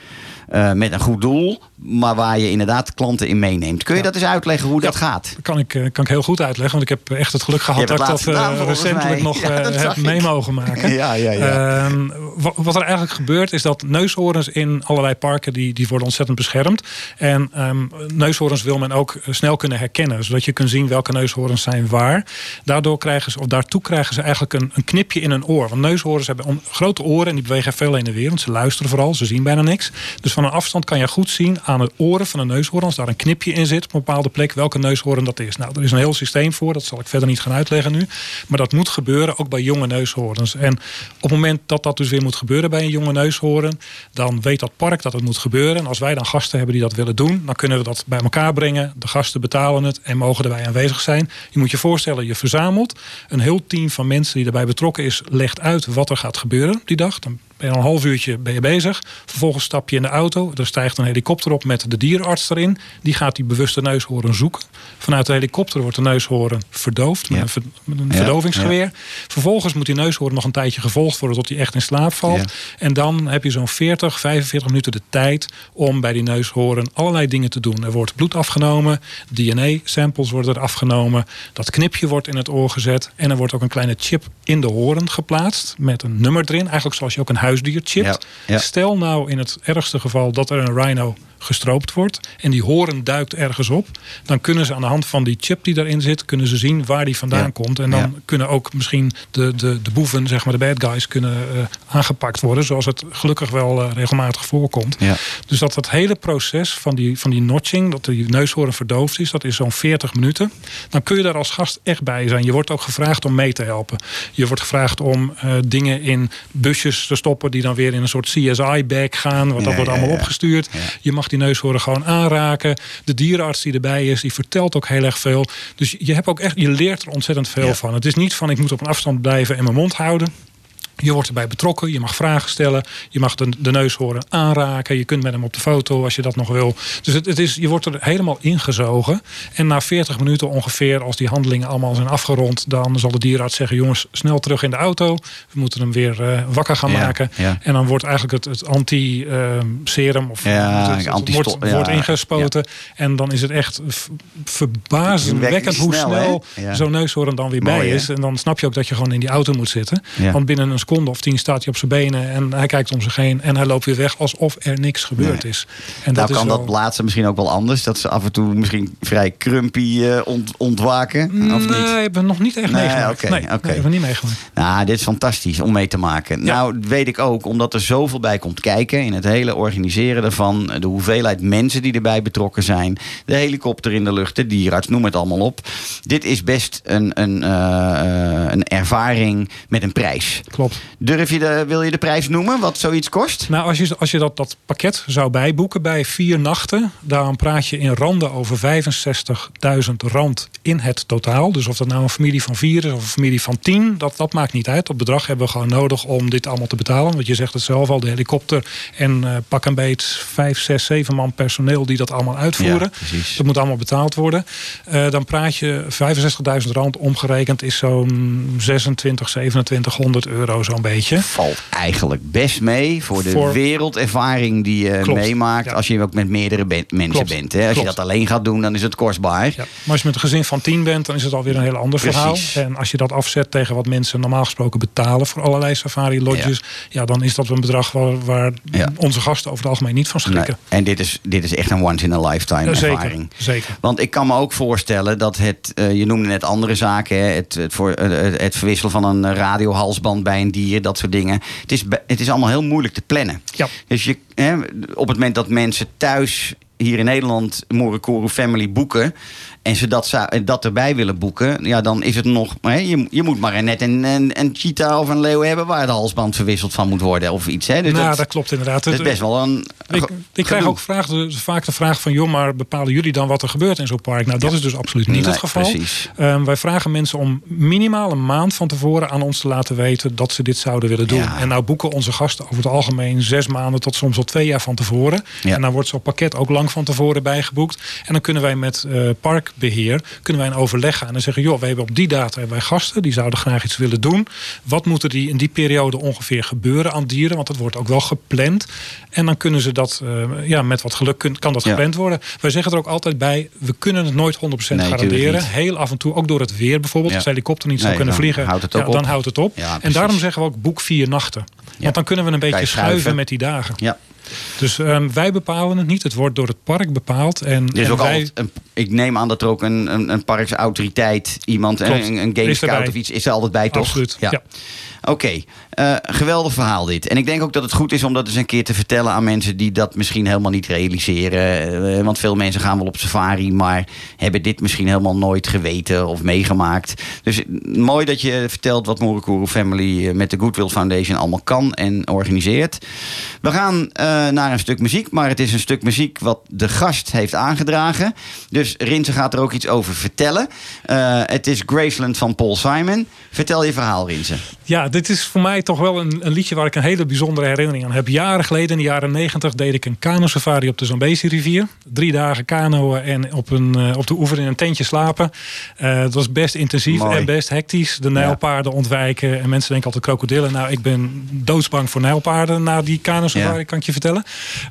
Eh, met een goed doel, maar waar je inderdaad klanten in meeneemt. Kun je Ja. dat eens uitleggen hoe dat gaat? Kan ik, eh, kan ik heel goed uitleggen. Want ik heb echt het geluk gehad dat ik dat eh, recentelijk mij. nog [LAUGHS] Ja, eh, dat heb ik. mee mogen maken. [LAUGHS] Ja, ja, ja. Ehm, wa- wat er eigenlijk gebeurt is dat neushoorns in allerlei parken die, die worden ontzettend beschermd. En ehm, neushoorns wil men ook snel kunnen herkennen. Zodat je kunt zien welke neushoorns zijn waar. Daardoor krijgen ze, of daartoe krijgen ze eigenlijk een, een knipje in hun oor. Want neushoorns hebben grote oren en die bewegen veel heen en weer. Want ze luisteren vooral, ze zien bijna niks. Dus van een afstand kan je goed zien aan de oren van een neushoorn. Als daar een knipje in zit op een bepaalde plek, welke neushoorn dat is. Nou, er is een heel systeem voor. Dat zal ik verder niet gaan uitleggen nu. Maar dat moet gebeuren ook bij jonge neushoorns. En op het moment dat dat dus weer moet gebeuren bij een jonge neushoorn, dan weet dat park dat het moet gebeuren. En als wij dan gasten hebben die dat willen doen, dan kunnen we dat bij elkaar brengen. De gasten betalen het en mogen erbij aanwezig zijn. Je moet je voorstellen, je verzamelt. Een heel team van mensen die erbij betrokken is, legt uit wat er gaat gebeuren die dag. Dan ben je al een half uurtje ben je bezig. Vervolgens stap je in de auto. Er stijgt een helikopter op met de dierenarts erin. Die gaat die bewuste neushoorn zoeken. Vanuit de helikopter wordt de neushoorn verdoofd met Ja. een, ver- met een Ja, verdovingsgeweer. Vervolgens moet die neushoorn nog een tijdje gevolgd worden tot hij echt in slaap valt. En dan heb je zo'n 40, 45 minuten de tijd om bij die neushoorn allerlei dingen te doen. Er wordt bloed afgenomen, DNA-samples worden er afgenomen. Dat knipje wordt in het oor gezet. En er wordt ook een kleine chip in de hoorn geplaatst met een nummer erin. Eigenlijk zoals je ook een ja. Stel nou in het ergste geval dat er een rhino gestroopt wordt en die horen duikt ergens op, dan kunnen ze aan de hand van die chip die daarin zit, kunnen ze zien waar die vandaan Ja. komt. En dan Ja. kunnen ook misschien de, de, de boeven, zeg maar de bad guys, kunnen eh, aangepakt worden, zoals het gelukkig wel eh, regelmatig voorkomt. Ja. Dus dat dat hele proces van die, van die notching, dat die neushoorn verdoofd is, dat is zo'n 40 minuten. Dan kun je daar als gast echt bij zijn. Je wordt ook gevraagd om mee te helpen. Je wordt gevraagd om eh, dingen in busjes te stoppen die dan weer in een soort CSI-bag gaan. Want dat wordt allemaal opgestuurd. Je mag die neushoorn gewoon aanraken. De dierenarts die erbij is, die vertelt ook heel erg veel. Dus je hebt ook echt, je leert er ontzettend veel Ja. van. Het is niet van ik moet op een afstand blijven en mijn mond houden. Je wordt erbij betrokken, je mag vragen stellen, je mag de, de neushoorn aanraken, je kunt met hem op de foto als je dat nog wil. Dus het, het is, je wordt er helemaal ingezogen. En na 40 minuten ongeveer, als die handelingen allemaal zijn afgerond, dan zal de dierenarts zeggen: jongens, snel terug in de auto. We moeten hem weer eh, wakker gaan Ja, maken. ja. En dan wordt eigenlijk het, het anti-serum of Ja, het, het wordt, wordt ingespoten. En dan is het echt verbazingwekkend hoe Snel, zo'n neushoorn dan weer Mooi, bij hè? is. En dan snap je ook dat je gewoon in die auto moet zitten. Want binnen een seconde of tien staat hij op zijn benen en hij kijkt om zich heen en hij loopt weer weg alsof er niks gebeurd Nee. is. En Nou kan wel- dat laatste misschien ook wel anders. Dat ze af en toe misschien vrij crumpy eh, ont- ontwaken. Of niet? Nee, ik ben nog niet echt Nee, meegemaakt. oké, nee, oké. nee, ik ben niet meegemaakt. Nou, dit is fantastisch om mee te maken. Ja. Nou, weet ik ook, omdat er zoveel bij komt kijken in het hele organiseren ervan. De hoeveelheid mensen die erbij betrokken zijn. De helikopter in de lucht, de dierarts, noem het allemaal op. Dit is best een, een, eh, eh, een ervaring met een prijs. Klopt. Durf je de, wil je de prijs noemen, wat zoiets kost? Nou, als je, als je dat, dat pakket zou bijboeken bij vier nachten, dan praat je in randen over 65.000 rand in het totaal. Dus of dat nou een familie van vier is of een familie van tien, dat, dat maakt niet uit. Dat bedrag hebben we gewoon nodig om dit allemaal te betalen. Want je zegt het zelf al, de helikopter en eh, pak een beet vijf, zes, zeven man personeel die dat allemaal uitvoeren. Ja. Dat moet allemaal betaald worden. Eh, dan praat je 65.000 rand omgerekend is zo'n 26, 2700 euro zo'n beetje. Valt eigenlijk best mee voor de Voor- wereldervaring die je Klopt, meemaakt. ja. Als je ook met meerdere ben- mensen Klopt, bent. Hè? Als je dat alleen gaat doen, dan is het kostbaar. Ja. Maar als je met een gezin van tien bent, dan is het alweer een heel ander verhaal. En als je dat afzet tegen wat mensen normaal gesproken betalen voor allerlei safari lodges, ja. dan is dat een bedrag waar, waar onze gasten over het algemeen niet van Nee. schrikken. En dit is, dit is echt een once in a lifetime Ja, zeker, ervaring. zeker. Want ik kan me ook voorstellen dat het, eh, je noemde net andere zaken, hè, het, het, voor, eh, het, het verwisselen van een radiohalsband bij een dier, dat soort dingen. Het is, het is allemaal heel moeilijk te plannen. Ja. Dus je, hè, op het moment dat mensen thuis hier in Nederland Morikoro Family boeken. En ze dat, erbij willen boeken. Ja, dan is het nog. Hè, je, je moet maar net een, een, een cheetah of een leeuw hebben waar de halsband verwisseld van moet worden. Of iets. Hè. Dus nou, dat, dat klopt inderdaad. dat is best wel een. Ik, ik krijg ook vaak de vraag van... joh, maar bepalen jullie dan wat er gebeurt in zo'n park? Nou, dat is dus absoluut niet Nee, het geval. Ehm, wij vragen mensen om minimaal een maand van tevoren aan ons te laten weten... dat ze dit zouden willen doen. Ja. En nou boeken onze gasten over het algemeen zes maanden... tot soms al twee jaar van tevoren. Ja. En dan wordt zo'n pakket ook lang van tevoren bijgeboekt. En dan kunnen wij met eh, parkbeheer kunnen wij een overleg gaan en zeggen... joh, we hebben op die data hebben wij gasten, die zouden graag iets willen doen. Wat moet er die in die periode ongeveer gebeuren aan dieren? Want dat wordt ook wel gepland. En dan kunnen ze dat, eh, ja, met wat geluk kun- kan dat Ja. gepland worden. Wij zeggen er ook altijd bij, we kunnen het nooit 100% Nee, tuurlijk garanderen. Heel af en toe, ook door het weer bijvoorbeeld. Ja. Als de helikopter niet zou kunnen dan vliegen, houdt ja, dan houdt het op. En daarom zeggen we ook boek vier nachten. Want dan kunnen we een beetje je schuiven. schuiven met die dagen. Ja. Dus ehm, wij bepalen het niet. Het wordt door het park bepaald. En, en ook wij, altijd een, ik neem aan dat er ook een, een, een parksautoriteit, iemand, Klopt. een, een game scout of iets, is er altijd bij, toch? Absoluut, ja. Oké, eh, geweldig verhaal dit. En ik denk ook dat het goed is om dat eens een keer te vertellen aan mensen die dat misschien helemaal niet realiseren. Eh, want veel mensen gaan wel op safari, maar hebben dit misschien helemaal nooit geweten of meegemaakt. Dus eh, mooi dat je vertelt wat Morikoro Family met de Goodwill Foundation allemaal kan en organiseert. We gaan naar een stuk muziek, maar het is een stuk muziek wat de gast heeft aangedragen. Dus Rinse gaat er ook iets over vertellen. Het is Graceland van Paul Simon. Vertel je verhaal, Rinse. Ja, dit is voor mij toch wel een, een liedje waar ik een hele bijzondere herinnering aan heb. Jaren geleden, in de jaren negentig, deed ik een kano-safari op de Zambezi-rivier. Drie dagen kanoën en op, een, eh, op de oever in een tentje slapen. Eh het was best intensief Mooi. en best hectisch. De nijlpaarden ontwijken. En mensen denken altijd krokodillen. Nou, ik ben doodsbang voor nijlpaarden na die kano-safari, Ja. kan ik je vertellen.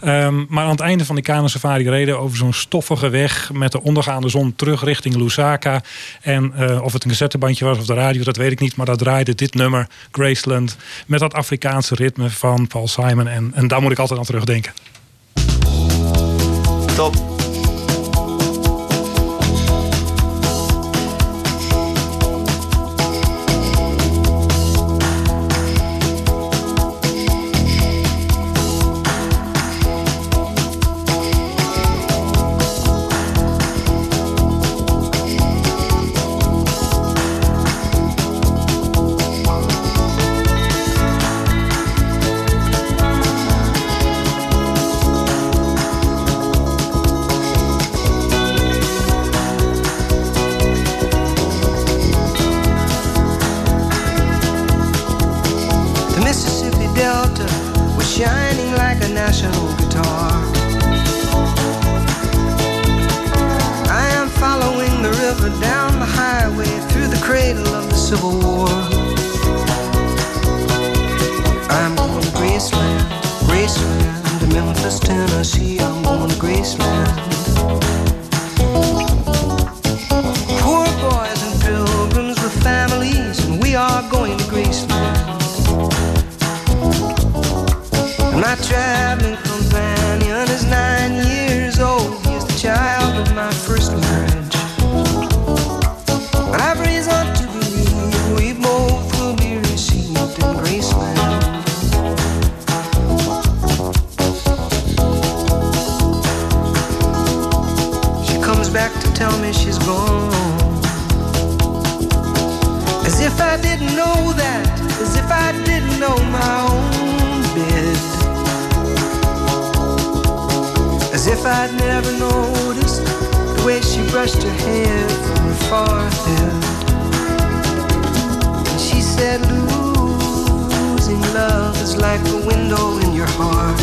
Ehm, maar aan het einde van die kano-safari reden we over zo'n stoffige weg... met de ondergaande zon terug richting Lusaka. En eh, of het een cassettebandje was of de radio, dat weet ik niet. Maar daar draaide dit nummer, Graceland... met dat Afrikaanse ritme van Paul Simon. En, en daar moet ik altijd aan terugdenken. Top. Civil War. I'm going to Graceland, Graceland, to Memphis, Tennessee. I'm going to Graceland. Brushed her hair from her forehead. And she said, losing love is like a window in your heart.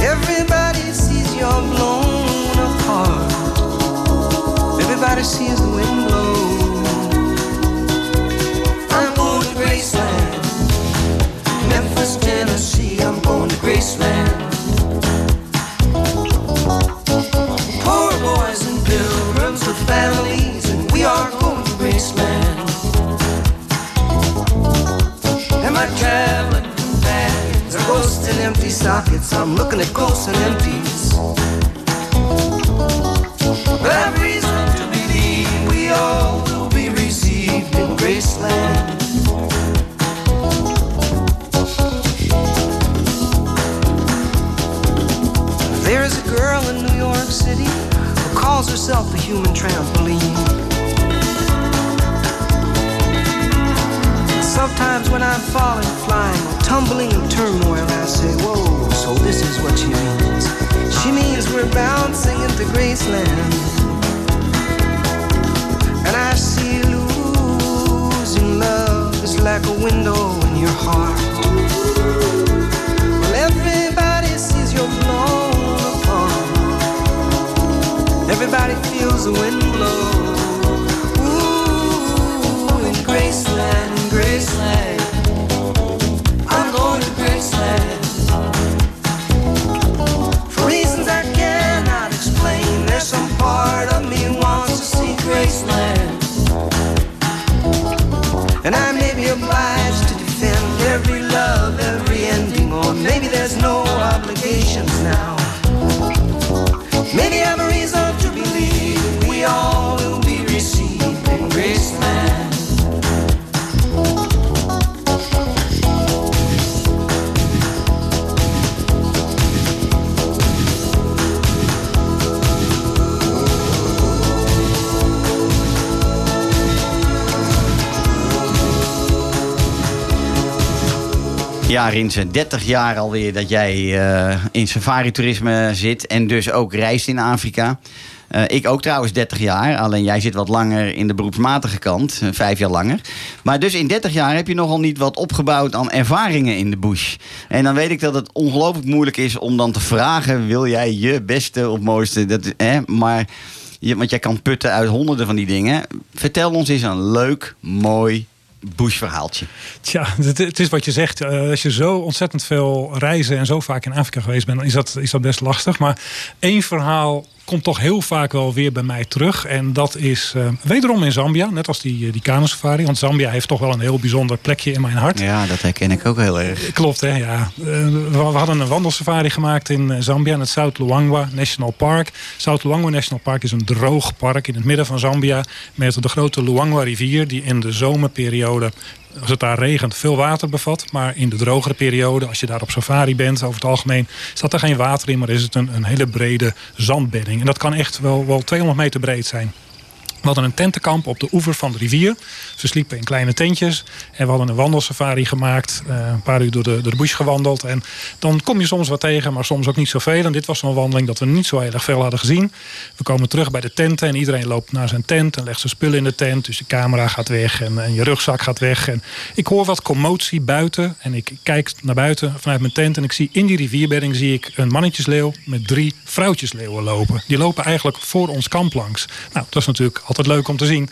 Everybody sees you're blown apart. Everybody sees the wind blow. Ghosts and empty sockets. I'm looking at ghosts and empties. Into Graceland. And I see losing love is like a window in your heart. Well, everybody sees you're blown apart. Everybody feels the wind blow. Ooh, in Graceland, Graceland. Ja, Rinse, 30 jaar alweer dat jij eh, in safari-toerisme zit en dus ook reist in Afrika. Eh, ik ook trouwens 30 jaar, alleen jij zit wat langer in de beroepsmatige kant, eh, vijf jaar langer. Maar dus in 30 jaar heb je nogal niet wat opgebouwd aan ervaringen in de bush. En dan weet ik dat het ongelooflijk moeilijk is om dan te vragen: wil jij je beste of mooiste? Dat, hè? Maar, je, want jij kan putten uit honderden van die dingen. Vertel ons eens een leuk, mooi bushverhaaltje. Tja, het, is wat je zegt. Eh, als je zo ontzettend veel reizen en zo vaak in Afrika geweest bent, dan is dat, is dat best lastig. Maar één verhaal komt toch heel vaak wel weer bij mij terug. En dat is eh, wederom in Zambia, net als die, eh, die. Want Zambia heeft toch wel een heel bijzonder plekje in mijn hart. Ja, dat herken ik ook heel erg. Klopt, hè? Ja. Eh, we, hadden een wandelsafari gemaakt in Zambia, in het South Luangwa National Park. South Luangwa National Park is een droog park in het midden van Zambia. Met de grote Luangwa rivier, die in de zomerperiode, als het daar regent, veel water bevat. Maar in de drogere periode, als je daar op safari bent, over het algemeen, staat er geen water in, maar is het een, een hele brede zandbedding. En dat kan echt wel, wel 200 meter breed zijn. We hadden een tentenkamp op de oever van de rivier. Ze sliepen in kleine tentjes. En we hadden een wandelsafari gemaakt. eh, een paar uur door de, de bush gewandeld. En dan kom je soms wat tegen, maar soms ook niet zoveel. En dit was zo'n wandeling dat we niet zo heel erg veel hadden gezien. We komen terug bij de tenten en iedereen loopt naar zijn tent en legt zijn spullen in de tent. Dus de camera gaat weg en, en je rugzak gaat weg. En ik hoor wat commotie buiten. En ik kijk naar buiten vanuit mijn tent. En ik zie in die rivierbedding zie ik een mannetjesleeuw met drie vrouwtjesleeuwen lopen. Die lopen eigenlijk voor ons kamp langs. Nou, dat is natuurlijk altijd leuk om te zien.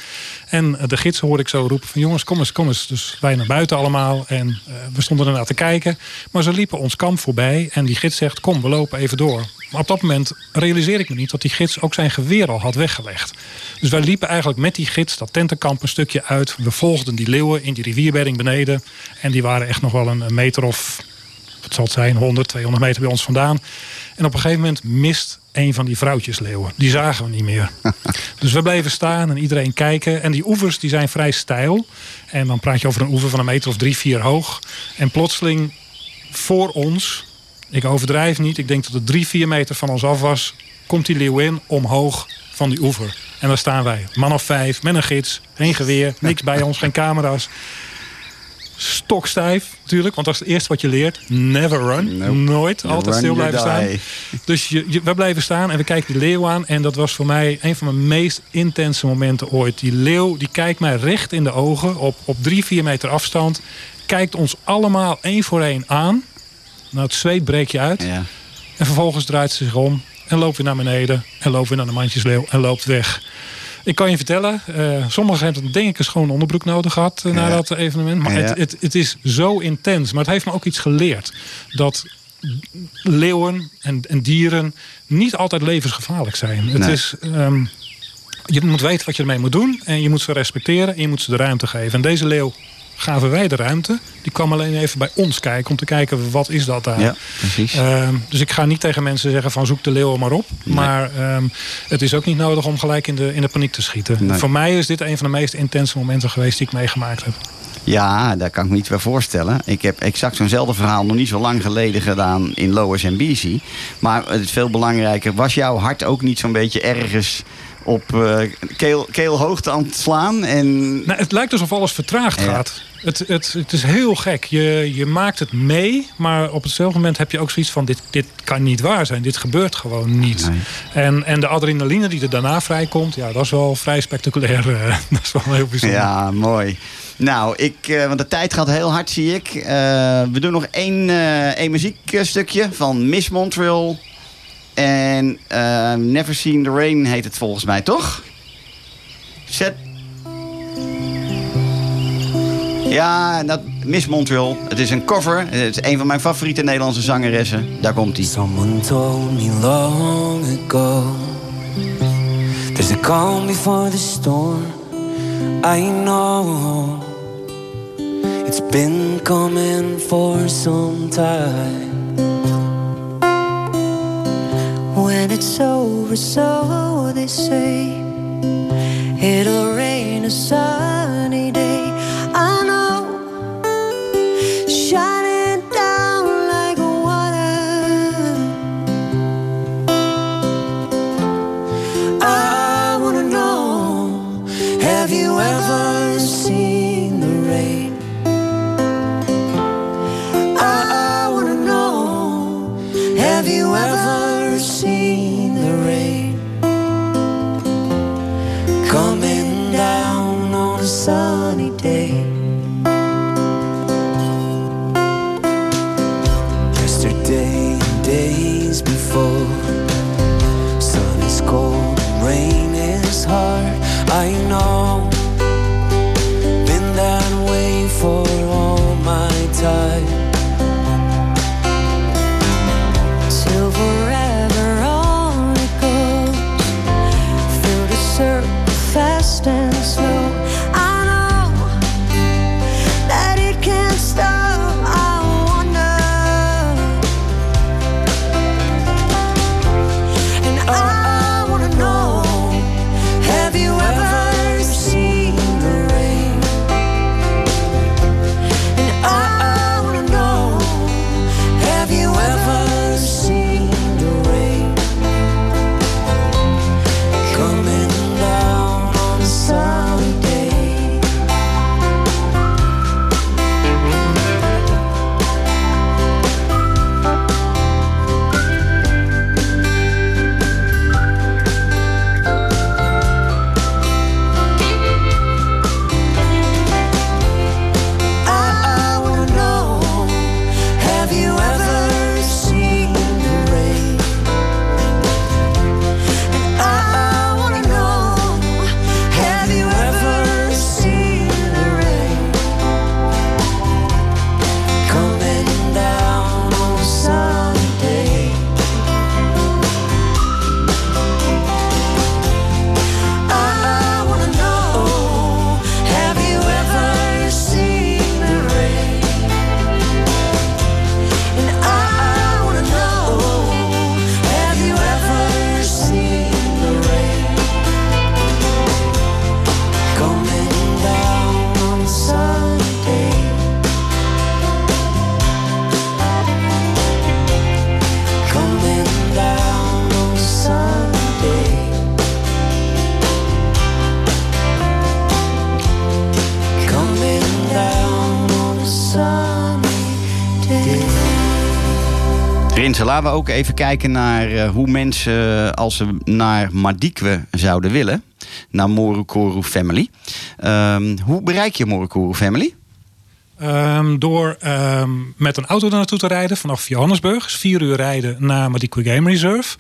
En eh, de gids hoor ik zo roepen van jongens, kom eens, kom eens. Dus wij naar buiten allemaal. En eh, we stonden ernaar te kijken. Maar ze liepen ons kamp voorbij. En die gids zegt, kom, we lopen even door. Maar op dat moment realiseer ik me niet dat die gids ook zijn geweer al had weggelegd. Dus wij liepen eigenlijk met die gids dat tentenkamp een stukje uit. We volgden die leeuwen in die rivierbedding beneden. En die waren echt nog wel een meter of, zal het zijn, 100, 200 meter bij ons vandaan. En op een gegeven moment mist een van die vrouwtjesleeuwen. Die zagen we niet meer. [LAUGHS] dus we bleven staan en iedereen kijken. En die oevers die zijn vrij steil. En dan praat je over een oever van een meter of drie, vier hoog. En plotseling voor ons, ik overdrijf niet, ik denk dat het drie, vier meter van ons af was, komt die leeuwin omhoog van die oever. En daar staan wij, man of vijf, met een gids, geen geweer, niks bij ons, geen camera's. Stokstijf natuurlijk, want dat is het eerste wat je leert. Never run. Nope. Nooit. Altijd stil blijven staan. [LAUGHS] Dus je, je- we blijven staan en we kijken die leeuw aan. En dat was voor mij een van mijn meest intense momenten ooit. Die leeuw die kijkt mij recht in de ogen op, op drie, vier meter afstand. Kijkt ons allemaal één voor één aan. Nou, het zweet breekt je uit. Ja. En vervolgens draait ze zich om en loopt weer naar beneden. En loopt weer naar de mandjesleeuw en loopt weg. Ik kan je vertellen, eh, sommigen hebben denk ik een schone onderbroek nodig gehad eh, na Ja. dat evenement. Maar Ja. het, het, het is zo intens. Maar het heeft me ook iets geleerd. Dat leeuwen en, en dieren niet altijd levensgevaarlijk zijn. Het is, ehm, je moet weten wat je ermee moet doen. En je moet ze respecteren en je moet ze de ruimte geven. En deze leeuw gaven wij de ruimte. Die kwam alleen even bij ons kijken om te kijken wat is dat daar. ja, precies. Ehm, dus ik ga niet tegen mensen zeggen van zoek de leeuwen maar op. Maar ehm, het is ook niet nodig om gelijk in de, in de paniek te schieten. Nee. Voor mij is dit een van de meest intense momenten geweest die ik meegemaakt heb. Ja, daar kan ik me iets bij voorstellen. Ik heb exact zo'nzelfde verhaal nog niet zo lang geleden gedaan in Lois en BC. Maar het is veel belangrijker. Was jouw hart ook niet zo'n beetje ergens op eh, keel, keelhoogte aan het slaan? En Nou, het lijkt alsof alles vertraagd Ja. gaat. Het, het, het is heel gek. Je, je maakt het mee, maar op hetzelfde moment heb je ook zoiets van... dit, dit kan niet waar zijn, dit gebeurt gewoon niet. Nee. En, en de adrenaline die er daarna vrijkomt... ja, dat is wel vrij spectaculair. eh, [LAUGHS] dat is wel heel bijzonder. Ja, mooi. Nou, ik, eh, want de tijd gaat heel hard, zie ik. We doen nog één, één muziekstukje van Miss Montreal. En eh, Never Seen the Rain heet het volgens mij, toch? Zet. Ja, dat, Miss Montreal. Het is een cover. Het is een van mijn favoriete Nederlandse zangeressen. Daar komt hij. Someone told me long ago There's a calm before the storm I know It's been coming for some time When it's over, so they say, it'll rain a sunny day. I know laten we ook even kijken naar eh, hoe mensen, eh, als ze naar Madikwe zouden willen, naar Morukuru Family. Ehm, hoe bereik je Morukuru Family? Ehm, door ehm, met een auto daar naartoe te rijden vanaf Johannesburg. Dus vier uur rijden naar Madikwe Game Reserve.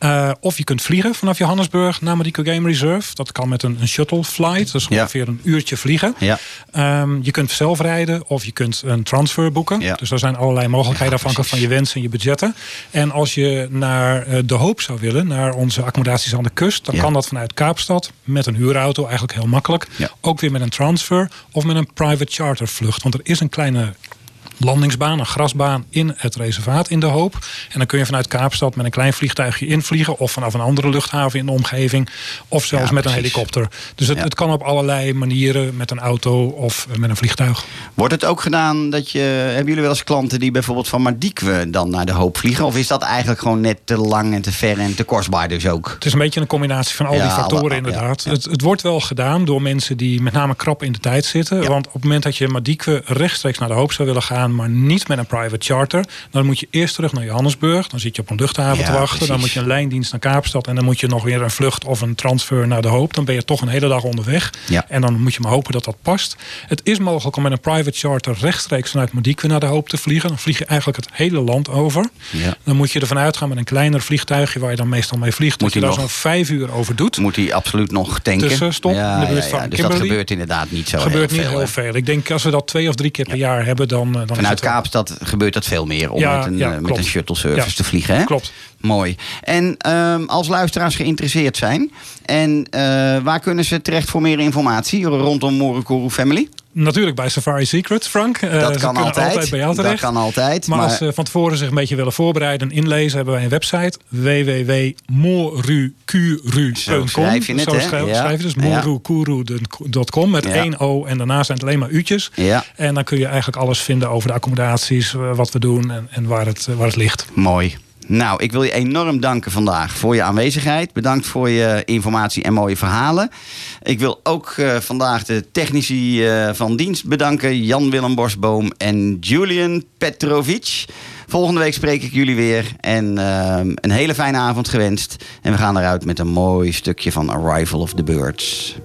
Eh, of je kunt vliegen vanaf Johannesburg naar Madikwe Game Reserve. Dat kan met een, een shuttle flight. Dus Ja. ongeveer een uurtje vliegen. Ja. Ehm, je kunt zelf rijden of je kunt een transfer boeken. Ja. Dus er zijn allerlei mogelijkheden afhankelijk van je wensen en je budgetten. En als je naar eh, De Hoop zou willen, naar onze accommodaties aan de kust, dan kan dat vanuit Kaapstad met een huurauto, eigenlijk heel makkelijk. Ook weer met een transfer of met een private chartervlucht. Want er is een kleine landingsbaan, een grasbaan in het reservaat in De Hoop. En dan kun je vanuit Kaapstad met een klein vliegtuigje invliegen... of vanaf een andere luchthaven in de omgeving... of zelfs Ja, met een helikopter. Dus het, Ja. het kan op allerlei manieren met een auto of eh, met een vliegtuig. Wordt het ook gedaan dat je. Hebben jullie wel eens klanten die bijvoorbeeld van Madikwe dan naar de hoop vliegen? Of is dat eigenlijk gewoon net te lang en te ver en te kostbaar dus ook? Het is een beetje een combinatie van al Ja, die factoren inderdaad. Het, het wordt wel gedaan door mensen die met name krap in de tijd zitten. Want op het moment dat je Madikwe rechtstreeks naar de hoop zou willen gaan... maar niet met een private charter... dan moet je eerst terug naar Johannesburg. Dan zit je op een luchthaven Ja, te wachten. Dan moet je een lijndienst naar Kaapstad... en dan moet je nog weer een vlucht of een transfer naar de hoop. Dan ben je toch een hele dag onderweg. Ja. En dan moet je maar hopen dat dat past. Het is mogelijk om met een private charter... rechtstreeks vanuit Madikwe naar de hoop te vliegen. Dan vlieg je eigenlijk het hele land over. Ja. Dan moet je ervan uitgaan met een kleiner vliegtuigje... waar je dan meestal mee vliegt... Moet dat je daar zo'n vijf uur over doet. Moet hij absoluut nog tanken? Tussenstop in de buurt van Dus dat gebeurt inderdaad niet zo gebeurt heel niet veel. heel veel. Ik denk als we dat twee of drie keer per jaar hebben, dan, eh, dan Vanuit Kaapstad gebeurt dat veel meer om Ja, met, een, ja, eh, met een shuttle service te vliegen. Hè? Klopt. Mooi. En ehm, als luisteraars geïnteresseerd zijn, en eh, waar kunnen ze terecht voor meer informatie rondom Morukuru Family? Natuurlijk bij Safari Secret, Frank. Eh, Dat kan kunnen altijd. bij jou Dat terecht. kan altijd. Maar, Maar, als ze van tevoren zich een beetje willen voorbereiden en inlezen, hebben wij een website www.morukuru.com. Zo schrijf je het, Zo schrijf, Ja. schrijf je dus morukuru.com met Ja. één O en daarna zijn het alleen maar u'tjes. ja, En dan kun je eigenlijk alles vinden over de accommodaties, eh, wat we doen en, en waar, het, eh, waar het ligt. mooi. Nou, ik wil je enorm danken vandaag voor je aanwezigheid. Bedankt voor je informatie en mooie verhalen. Ik wil ook eh, vandaag de technici eh, van dienst bedanken. Jan-Willem Bosboom en Julian Petrovic. Volgende week spreek ik jullie weer. En ehm, een hele fijne avond gewenst. En we gaan eruit met een mooi stukje van Arrival of the Birds.